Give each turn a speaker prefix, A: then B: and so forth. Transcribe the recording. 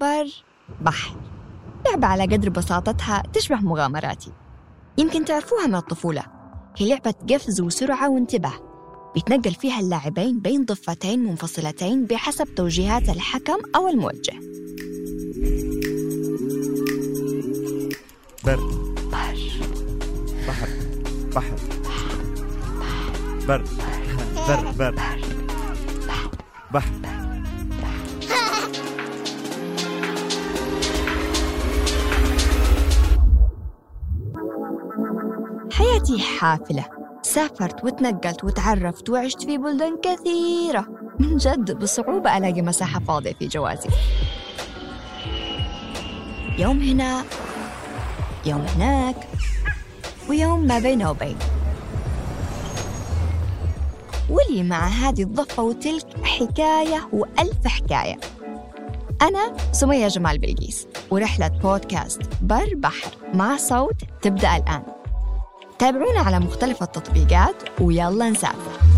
A: بر بحر. لعبة على قدر بساطتها تشبه مغامراتي. يمكن تعرفوها من الطفولة. هي لعبة قفز وسرعة وانتباه. بيتنقل فيها اللاعبين بين ضفتين منفصلتين بحسب توجيهات الحكم أو الموجه.
B: بر. بحر. بحر. بر. بر بر بحر.
A: حياتي حافلة. سافرت وتنقلت وتعرفت وعشت في بلدان كثيرة. من جد بصعوبة ألاقي مساحة فاضية في جوازي. يوم هنا يوم هناك ويوم ما بين وبين. ولي مع هذه الضفة وتلك حكاية وألف حكاية. أنا سمية جمال بلقيس ورحلة بودكاست بر بحر مع صوت تبدأ الآن. تابعونا على مختلف التطبيقات ويلا نسافر.